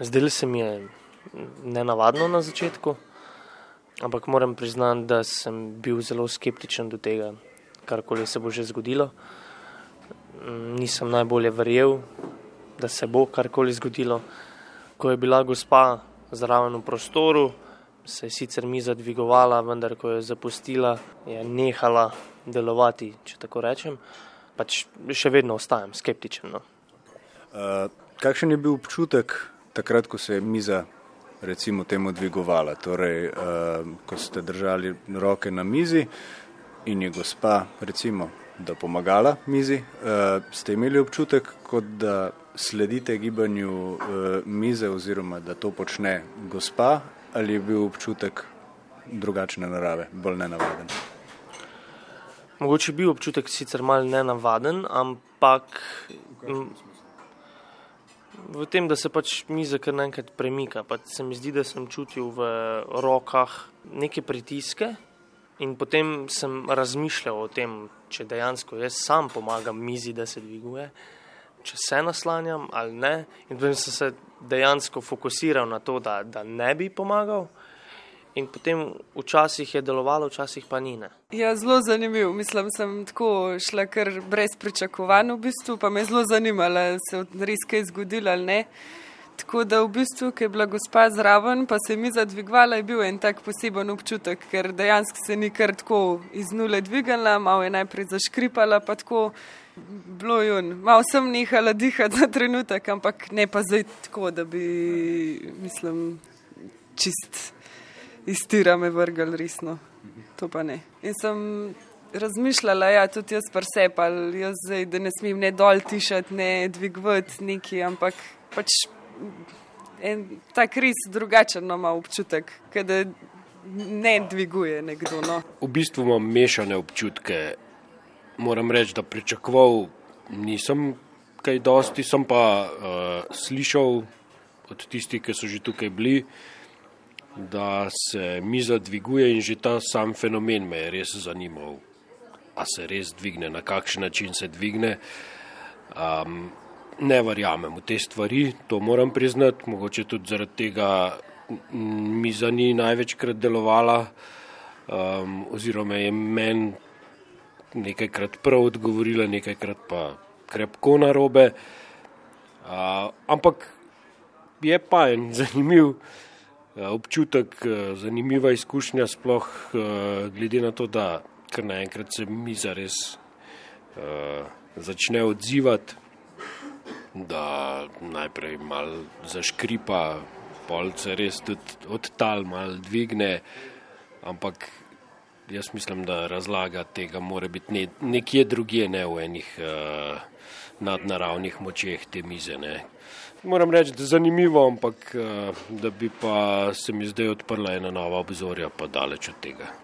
Zdelo se mi je nenavadno na začetku, ampak moram priznati, da sem bil zelo skeptičen do tega, karkoli se bo že zgodilo. Nisem najbolje verjel, da se bo karkoli zgodilo. Ko je bila gospa zraven v prostoru, se je sicer miza dvigovala, vendar ko je zapustila, je nehala delovati, če tako rečem. Pač še vedno ostajam skeptičen. No. Uh, kakšen je bil občutek takrat, ko se je miza recimo temu dvigovala? Torej, uh, ko ste držali roke na mizi in je gospa recimo da pomagala mizi, uh, ste imeli občutek, kot da sledite gibanju uh, mize oziroma da to počne gospa ali je bil občutek drugačne narave, bolj nenavaden? Mogoče je bil občutek sicer mal nenavaden, ampak v tem, da se pač miza kar naenkrat premika. Pač se mi zdi, da sem čutil v rokah neke pritiske in potem sem razmišljal o tem, če dejansko jaz sam pomagam mizi, da se dviguje, če se naslanjam ali ne. In potem sem se dejansko fokusiral na to, da, da ne bi pomagal. In potem včasih je delovalo, včasih pa ni. Ne. Ja, zelo zanimivo. Mislim, sem tako šla kar brez pričakovanj, v bistvu pa me je zelo zanimalo, se je res kaj zgodilo ali ne. Tako da v bistvu, ki je bila gospa zraven, pa se je mi zadvigvala, je bil en tak poseben občutek, ker dejansko se ni kar tako iz nule dvigala, malo je najprej zaškripala, pa tako bilo je un. Malo sem nehala dihati za trenutek, ampak ne pa zdaj tako, da bi, mislim, čist iz tira me vrgal resno. To pa ne. In sem razmišljala, ja, tudi jaz presepal, jaz zdaj, da ne smem ne dol tišati, ne dvigovati neki, ampak pač en tak res drugačen ima občutek, da ne dviguje nekdo. No. V bistvu imam mešane občutke. Moram reči, da pričakoval nisem kaj dosti, sem pa uh, slišal od tistih, ki so že tukaj bili, da se miza dviguje in že ta sam fenomen me je res zanimal. A se res dvigne, na kakšen način se dvigne. Um, ne verjamem v te stvari, to moram priznati, mogoče tudi zaradi tega mi za ni največkrat delovala, um, oziroma je meni nekajkrat prav odgovorila, nekajkrat pa krepko na robe. Uh, ampak je pa en zanimiv občutek, uh, zanimiva izkušnja, sploh uh, glede na to, da kar naenkrat se mi zares uh, začne odzivati da najprej malo zaškripa, polce res tudi odtal, malo dvigne, ampak jaz mislim, da razlaga tega mora biti ne, nekje drugje, ne v enih uh, nadnaravnih močeh te mize. Ne. Moram reči, da je zanimivo, ampak uh, da bi pa se mi zdaj odprla ena nova obzorja, pa daleč od tega.